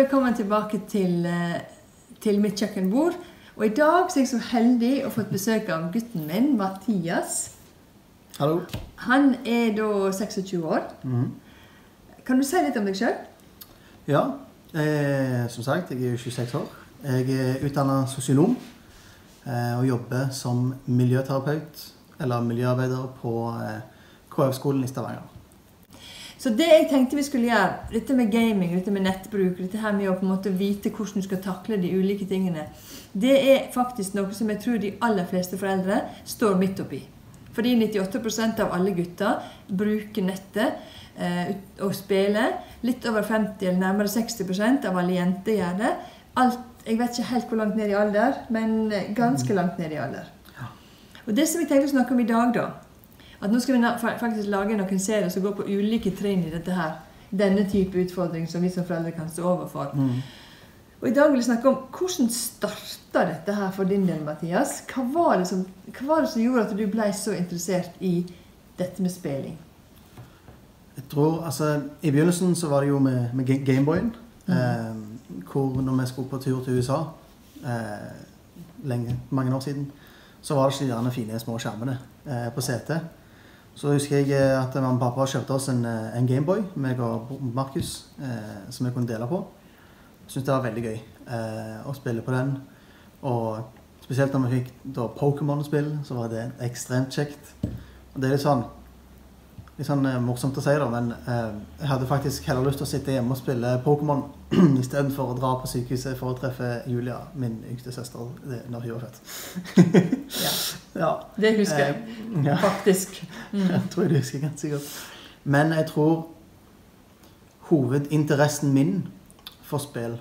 velkommen tilbake til, eh, til mitt kjøkkenbord. Og i dag så er jeg så heldig å få besøk av gutten min, Mathias. Hallo. Han er da 26 år. Mhm. Kan du si litt om deg sjøl? Ja, eh, som sagt, jeg er 26 år. Jeg er utdanna sosionom eh, og jobber som miljøterapeut, eller miljøarbeider, på eh, KF-skolen i Stavanger. Så det jeg tenkte vi skulle gjøre, dette med gaming, dette med nettbruk, dette her med å på en måte vite hvordan du skal takle de ulike tingene, det er faktisk noe som jeg tror de aller fleste foreldre står midt oppi. Fordi 98% av alle gutter bruker nettet eh, og spiller. Litt over 50, eller nærmere 60% av alle jenter gjør det. Alt, jeg vet ikke helt hvor langt ned i alder, men eh, ganske langt ned i alder. Og det som jeg tenkte å snakke om i dag, da At nå skal vi faktisk lage noen serier som går på ulike trinn i dette her. Denne type utfordring som vi som foreldre kan stå overfor. Mm. Og I dag vil jeg snakke om hvordan starta dette her for din del, Mathias. Hva var, det som, hva var det som gjorde at du ble så interessert i dette med spilling? Jeg tror, altså, I begynnelsen så var det jo med, med Gameboyen. Gameboyen. Eh, hvor når vi skulle på tur til USA eh, lenge, mange år siden, så var det ikke de fine små skjermene eh, på setet. Så husker jeg eh, at mamma og pappa kjøpte oss en, eh, en Gameboy, meg og Markus, eh, som vi kunne dele på. Syntes det var veldig gøy eh, å spille på den. Og spesielt når vi fikk Pokémon-spill, så var det ekstremt kjekt. Og det er litt sånn litt sånn eh, morsomt å si, da, men eh, jeg hadde faktisk heller lyst til å sitte hjemme og spille Pokémon istedenfor å dra på sykehuset for å treffe Julia, min yngste søster, når hun var født. Ja, ja. Det husker jeg Eh, ja. faktisk. Mm. Jeg tror jeg det husker ganske godt. Men jeg tror hovedinteressen min for spill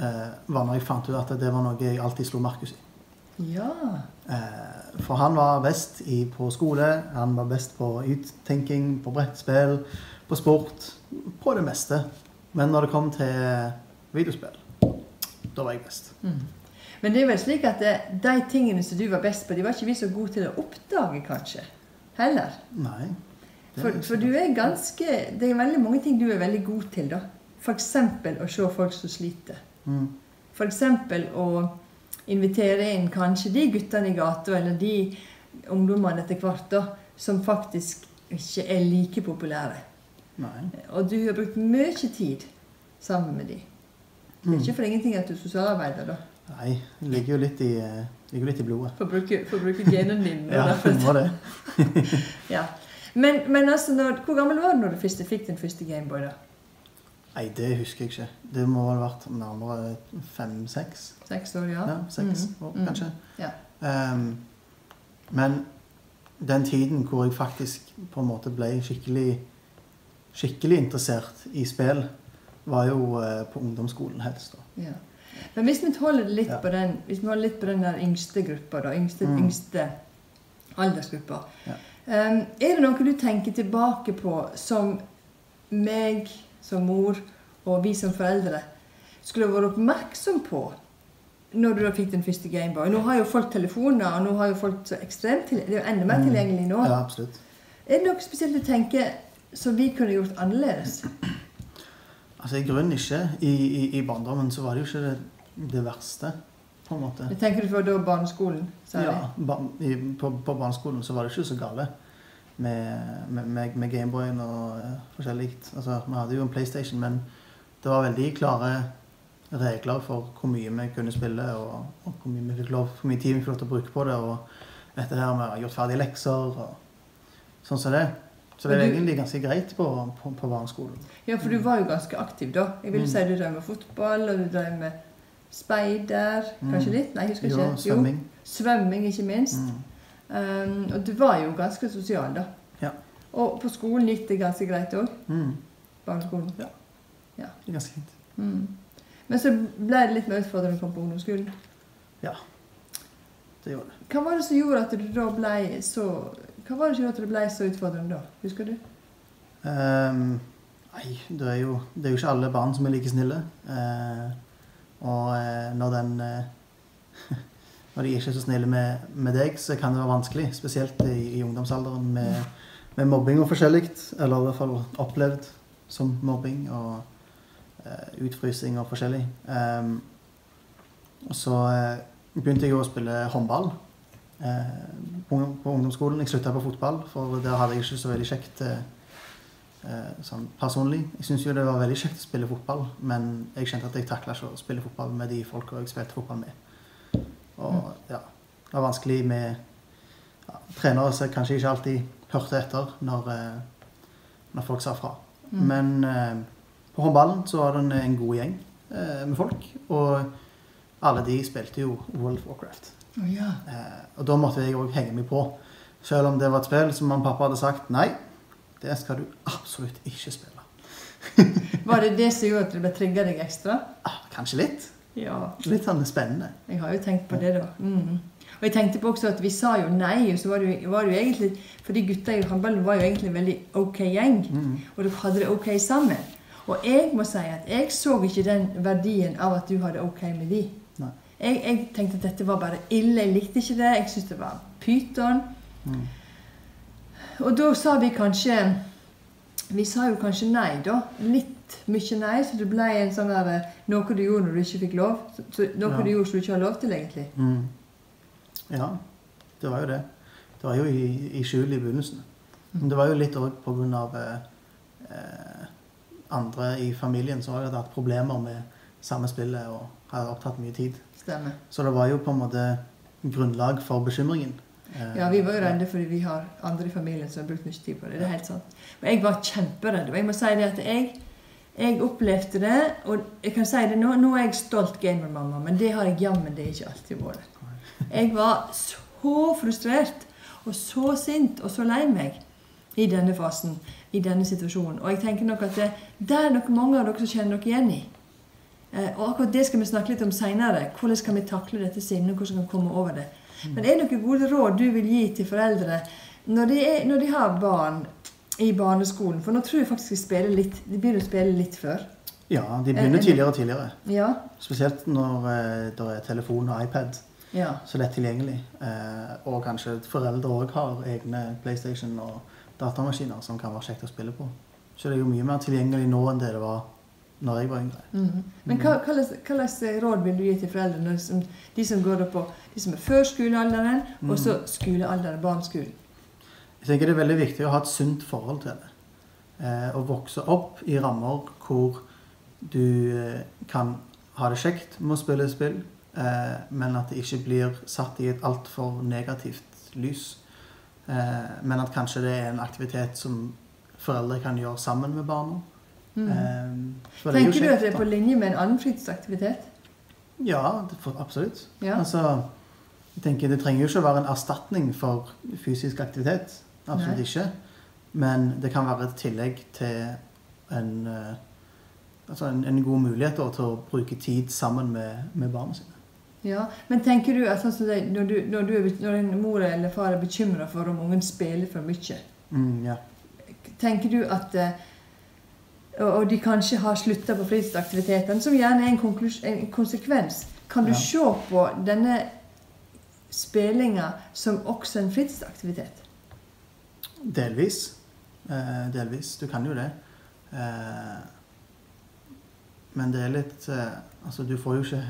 eh, var når jeg fant ut at det var noe jeg alltid slo Markus i. Ja. Eh, for han var best i, på skole, han var best på uttenking, på brettspill, på sport, på det meste. Men når det kom til videospill, da var jeg best. Mm. Men det er vel slik at det, de tingene som du var best på, de var ikke vi så gode til å oppdage, kanskje? Heller. Nei. For, for du er ganske Det er veldig mange ting du er veldig god til, da. F.eks. å se folk som sliter. Mm. F.eks. å invitere inn kanskje de guttene i gata, eller de ungdommene etter hvert, da, som faktisk ikke er like populære. Nei. Og du har brukt mye tid sammen med de. Det er Mm. ikke for ingenting at du er sosialarbeider, da. Nei, det ligger jo litt i, ligger litt i blodet. For å bruke, bruke genene dine. Ja, må det. ja. Men, men altså, når, hvor gammel var du når du fikk din første Gameboy? da? Nei, det husker jeg ikke. Det må ha vært nærmere fem-seks. Seks år, ja? Ja, seks Mhm, år, mhm. kanskje. Yeah. Um, men den tiden hvor jeg faktisk på en måte ble skikkelig, skikkelig interessert i spill, var jo uh, på ungdomsskolen helst. da. Yeah. Men hvis vi holder litt Ja. på den hvis vi holder litt på den der yngste gruppa, da, yngste, Mm. yngste aldersgruppa Ja. um, Er det noe du tenker tilbake på som meg som mor og vi som foreldre skulle vært oppmerksom på når du da fikk den første Gameboy? Nå har jo folk telefoner, og nå har jo folk så ekstremt Det er jo enda mer Mm. tilgjengelig nå. Ja, absolutt. Er det noe spesielt du tenker som vi kunne gjort annerledes? Altså I grunnen ikke. I, i, i barndommen så var det jo ikke det, det verste, på en måte. Det tenker du for da barneskolen? særlig? Ja, ba, i, på, på barneskolen så var det ikke så gale med, med, med, Gameboyen og uh, forskjellig. Altså, vi hadde jo en PlayStation, men det var veldig klare regler for hvor mye vi kunne spille, og, og hvor, mye lov, hvor mye tid vi fikk lov til å bruke på det. Og dette her med gjort ferdig lekser og sånn som det. Så det er egentlig ganske greit på, på, på barneskolen. Ja, for du var jo ganske aktiv da. Jeg vil Mm. si du drev med fotball, og du drev med speider. Kanskje Mm. litt? Nei, jeg husker Jo, ikke. svømming. svømming, ikke minst. Mm. Um, og du var jo ganske sosial, da. Ja. Og på skolen gikk det ganske greit òg. Mm. Barneskolen. Det er ganske fint. Mm. Men så ble det litt mer utfordrende å komme på ungdomsskolen. Det gjorde det. Hva var det som gjorde at du da ble så Hva var det som gjorde at det ble så utfordrende da? Husker du? Um, nei, det er, jo, det er jo ikke alle barn som er like snille. Uh, og eh, når den eh, Når de ikke er så snille med, med deg, så kan det være vanskelig. Spesielt i, i ungdomsalderen med, med mobbing og forskjellig. Eller i hvert fall opplevd som mobbing. Og uh, utfrysing og forskjellig. Um, så uh, begynte jeg å spille håndball uh, på, på ungdomsskolen. Jeg slutta på fotball, for der hadde jeg ikke så veldig kjekt sånn personlig. Jeg syntes jo det var veldig kjekt å spille fotball, men jeg kjente at jeg takla ikke å spille fotball med de folka jeg spilte fotball med. Og ja, det var vanskelig med ja, trenere som kanskje ikke alltid hørte etter når, eh, når folk sa fra. Mm. Men eh, på håndballen så var det en, en god gjeng eh, med folk, og alle de spilte jo World of Warcraft. Oh, ja. Eh, og da måtte jeg òg henge meg på. Selv om det var et spill som mamma og pappa hadde sagt nei, det skal du absolutt ikke spille. Var det det som gjorde at du ble trigga deg ekstra? Ah, kanskje litt. Ja. Litt sånn spennende. Jeg har jo tenkt på det, da. Mm. Og jeg tenkte på også at vi sa jo nei, og så var det jo, var det jo egentlig Fordi gutta i håndballen var jo egentlig en veldig ok gjeng, Mm. og dere hadde det ok sammen. Og jeg må si at jeg så ikke den verdien av at du hadde ok med de. Jeg, jeg tenkte at dette var bare ille. Jeg likte ikke det. Jeg syntes det var pyton. Mm. Og da sa vi kanskje Vi sa jo kanskje nei, da. Litt mye nei. Så det ble en sånn der eh, Noe du gjorde når du ikke fikk lov. Så, noe Ja. du gjorde som du ikke har lov til, egentlig. Mm. Ja, det var jo det. Det var jo i, i skjul i begynnelsen. Men det var jo litt òg av eh, eh, andre i familien som hadde hatt problemer med samme spillet og hadde opptatt mye tid. Stemmer. Så det var jo på en måte grunnlag for bekymringen. Eh, Ja, vi var jo redde fordi vi har andre i familien som har brukt mye tid på det. Det er helt sant. Og jeg var kjemperedd. Og jeg må si det at jeg, jeg opplevde det, og jeg kan si det nå, nå er jeg stolt gamermamma, men det har jeg jammen det ikke alltid vært. Jeg var så frustrert og så sint og så lei meg i denne fasen, i denne situasjonen. Og jeg tenker nok at det, det er nok mange av dere som kjenner dere igjen i. Eh, og akkurat det skal vi snakke litt om seinere. Hvordan kan vi takle dette sinnet? Hvordan kan vi komme over det? Men er det noen gode råd du vil gi til foreldre når de, er, når de har barn i barneskolen? For nå tror jeg faktisk de, spiller litt, de begynner å spille litt før. Ja, de begynner Eh, tidligere og tidligere. Ja. Spesielt når eh, det er telefon og iPad ja. så lett tilgjengelig. Eh, og kanskje foreldre òg har egne PlayStation og datamaskiner som kan være kjekt å spille på. Så det er jo mye mer tilgjengelig nå enn det det var når jeg var yngre. Mhm. Men hva, hva, slags, hva råd vil du gi til foreldrene, som, de som går opp på de som er før skolealderen, og så skolealderen, barneskolen? Jeg tenker det er veldig viktig å ha et sunt forhold til det. Eh, å vokse opp i rammer hvor du eh, kan ha det kjekt med å spille spill, eh, men at det ikke blir satt i et altfor negativt lys. Eh, men at kanskje det er en aktivitet som foreldre kan gjøre sammen med barna. Mm. Tenker du at det er på linje med en annen fritidsaktivitet? Ja, absolutt. Ja. Altså, jeg tenker Det trenger jo ikke å være en erstatning for fysisk aktivitet. Absolutt Nei. ikke. Men det kan være et tillegg til en, eh, altså en, en god mulighet da, til å bruke tid sammen med, med barna sine. Ja, Men tenker du at altså, når, du, når, du, er- når en mor eller far er bekymra for om ungen spiller for mye, Mm, ja. tenker du at eh, og, og de kanskje har slutta på fritidsaktivitetene, som gjerne er en, en konsekvens. Kan du Ja. se på denne spillinga som også en fritidsaktivitet? Delvis. Eh, delvis. Du kan jo det. Eh, men det er litt eh, Altså, du får jo ikke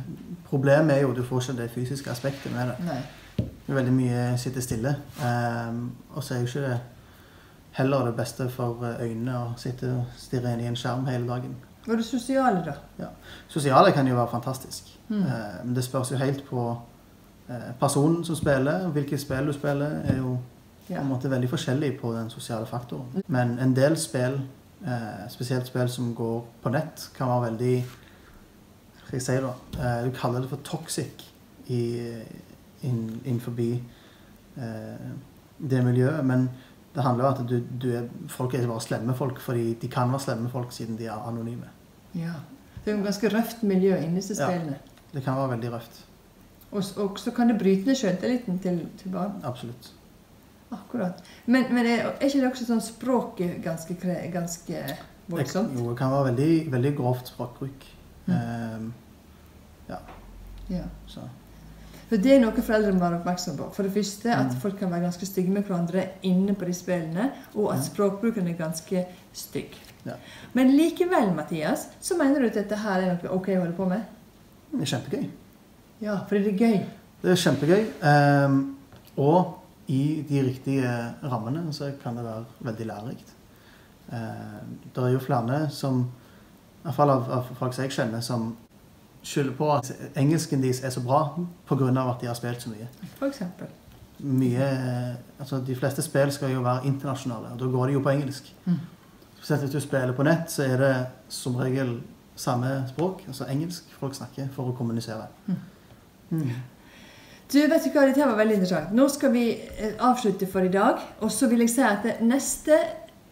Problemet er jo du får ikke det fysiske aspektet med det. Nei. Veldig mye sitte stille. Um, og så er jo ikke det heller det beste for eh, øynene å sitte og stirre inn i en skjerm hele dagen. Og det sosiale, da? Ja. Sosiale kan jo være fantastisk. Mm. Eh, men det spørs jo helt på eh, personen som spiller. Hvilke spill du spiller, er jo på en måte veldig forskjellig på den sosiale faktoren. Men en del spill, eh, spesielt spill som går på nett, kan være veldig Hva skal jeg si da? Eh, du kaller det for toxic innenfor eh, det miljøet. Men det handler jo om at du, du er, folk er bare slemme folk fordi de kan være slemme folk siden de er anonyme. Ja. Det er jo ganske røft miljø inni disse Ja. Det kan være veldig røft. Og, så kan det bryte ned selvtilliten til, til barn. Absolutt. Akkurat. Men, men er, er ikke det også sånn språket ganske, ganske voldsomt? jo, det kan være veldig, veldig grovt språkbruk. Mm. Um, Ja. så. For Det er noe foreldre må være oppmerksom på. For det første at Mm. folk kan være ganske stygge med hverandre inne på de spillene, og at mm. språkbruken er ganske stygg. Ja. Men likevel, Mathias, så mener du at dette her er noe ok å holde på med? Det er kjempegøy. Ja, fordi det er gøy. Det er kjempegøy. Um, og i de riktige rammene så kan det være veldig lærerikt. Eh, det er jo flere som, i hvert fall av, av folk som jeg kjenner, som skylder på at engelsken deres er så bra pga. at de har spilt så mye. For eksempel. mye eh, altså De fleste spill skal jo være internasjonale, og da går de jo på engelsk. Mm. Spesielt hvis du spiller på nett, så er det som regel samme språk, altså engelsk, folk snakker for å kommunisere. Mm. Mm. Du, vet du hva, Dette var veldig interessant. Nå skal vi eh, avslutte for i dag. Og så vil jeg si at neste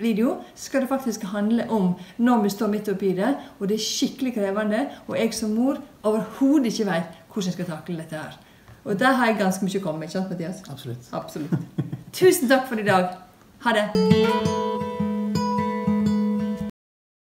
video skal det faktisk handle om når vi står midt oppi det. Og det er skikkelig krevende. Og jeg som mor overhodet ikke vet hvordan jeg skal takle dette her. Og der har jeg ganske mye å komme med. ikke sant, Mathias? Absolutt. Absolutt. Tusen takk for i dag. Ha det.